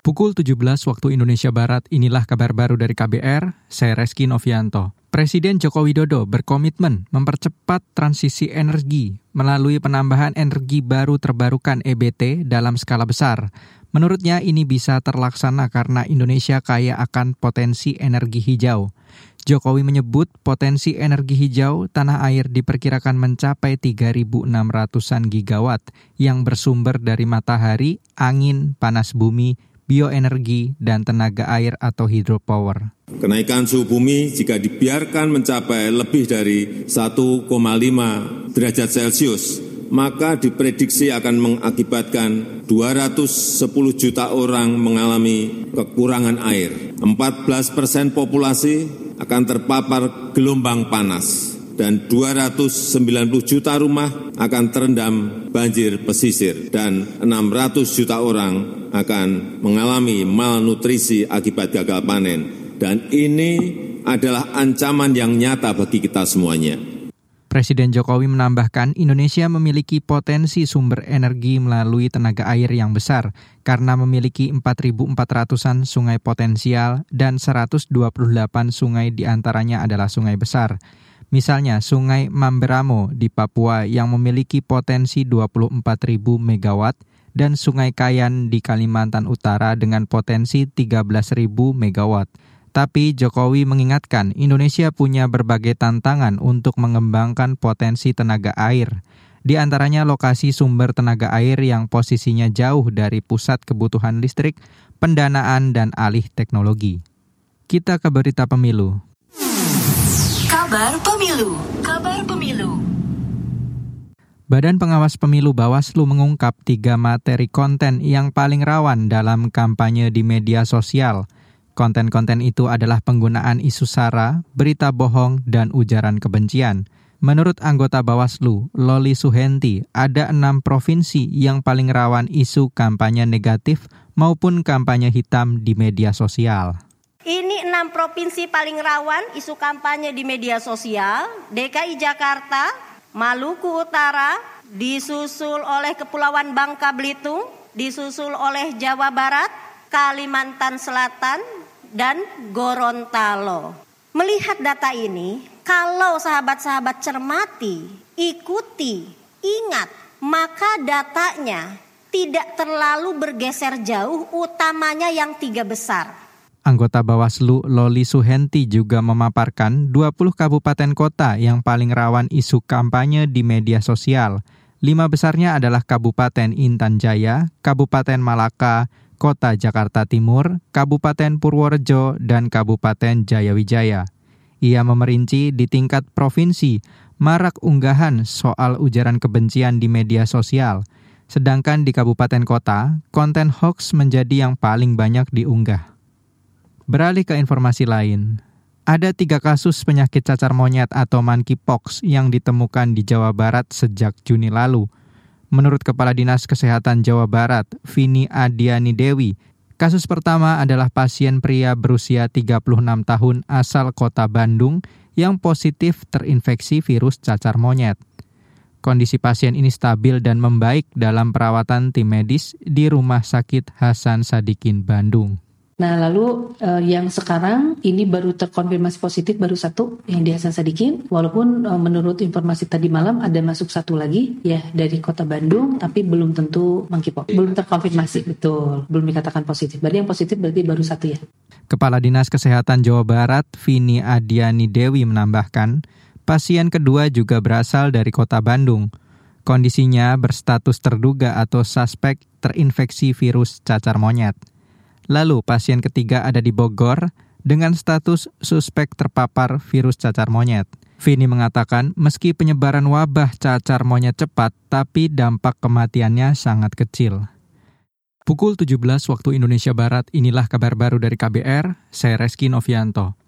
Pukul 17 waktu Indonesia Barat, inilah kabar baru dari KBR, saya Reski Novianto. Presiden Joko Widodo berkomitmen mempercepat transisi energi melalui penambahan energi baru terbarukan EBT dalam skala besar. Menurutnya ini bisa terlaksana karena Indonesia kaya akan potensi energi hijau. Jokowi menyebut potensi energi hijau tanah air diperkirakan mencapai 3.600-an gigawatt yang bersumber dari matahari, angin, panas bumi, bioenergi, dan tenaga air atau hydropower. Kenaikan suhu bumi jika dibiarkan mencapai lebih dari 1,5 derajat Celcius, maka diprediksi akan mengakibatkan 210 juta orang mengalami kekurangan air. 14 persen populasi akan terpapar gelombang panas dan 290 juta rumah akan terendam banjir pesisir dan 600 juta orang akan mengalami malnutrisi akibat gagal panen dan ini adalah ancaman yang nyata bagi kita semuanya. Presiden Jokowi menambahkan Indonesia memiliki potensi sumber energi melalui tenaga air yang besar karena memiliki 4.400-an sungai potensial dan 128 sungai di antaranya adalah sungai besar. Misalnya Sungai Mamberamo di Papua yang memiliki potensi 24.000 megawatt dan Sungai Kayan di Kalimantan Utara dengan potensi 13.000 megawatt. Tapi Jokowi mengingatkan Indonesia punya berbagai tantangan untuk mengembangkan potensi tenaga air. Di antaranya lokasi sumber tenaga air yang posisinya jauh dari pusat kebutuhan listrik, pendanaan, dan alih teknologi. Kita ke berita pemilu. Kabar pemilu. Kabar pemilu. Badan Pengawas Pemilu Bawaslu mengungkap tiga materi konten yang paling rawan dalam kampanye di media sosial – Konten-konten itu adalah penggunaan isu sara, berita bohong, dan ujaran kebencian. Menurut anggota Bawaslu, Loli Suhenti, ada enam provinsi yang paling rawan isu kampanye negatif maupun kampanye hitam di media sosial. Ini enam provinsi paling rawan isu kampanye di media sosial, DKI Jakarta, Maluku Utara, disusul oleh Kepulauan Bangka Belitung, disusul oleh Jawa Barat, Kalimantan Selatan, dan Gorontalo. Melihat data ini, kalau sahabat-sahabat cermati, ikuti, ingat, maka datanya tidak terlalu bergeser jauh, utamanya yang tiga besar. Anggota Bawaslu Loli Suhenti juga memaparkan 20 kabupaten kota yang paling rawan isu kampanye di media sosial. Lima besarnya adalah Kabupaten Intan Jaya, Kabupaten Malaka, Kota Jakarta Timur, Kabupaten Purworejo, dan Kabupaten Jayawijaya. Ia memerinci di tingkat provinsi, marak unggahan soal ujaran kebencian di media sosial, sedangkan di kabupaten kota, konten hoax menjadi yang paling banyak diunggah. Beralih ke informasi lain, ada tiga kasus penyakit cacar monyet atau monkeypox yang ditemukan di Jawa Barat sejak Juni lalu – Menurut Kepala Dinas Kesehatan Jawa Barat, Vini Adiani Dewi, kasus pertama adalah pasien pria berusia 36 tahun asal kota Bandung yang positif terinfeksi virus cacar monyet. Kondisi pasien ini stabil dan membaik dalam perawatan tim medis di Rumah Sakit Hasan Sadikin, Bandung. Nah, lalu uh, yang sekarang ini baru terkonfirmasi positif baru satu yang di Hasan Sadikin. Walaupun uh, menurut informasi tadi malam ada masuk satu lagi ya dari kota Bandung, tapi belum tentu monkeypox. Belum terkonfirmasi betul, belum dikatakan positif. Berarti yang positif berarti baru satu ya. Kepala Dinas Kesehatan Jawa Barat, Vini Adiani Dewi menambahkan, pasien kedua juga berasal dari kota Bandung. Kondisinya berstatus terduga atau suspek terinfeksi virus cacar monyet. Lalu pasien ketiga ada di Bogor dengan status suspek terpapar virus cacar monyet. Vini mengatakan meski penyebaran wabah cacar monyet cepat, tapi dampak kematiannya sangat kecil. Pukul 17 waktu Indonesia Barat, inilah kabar baru dari KBR, saya Reski Novianto.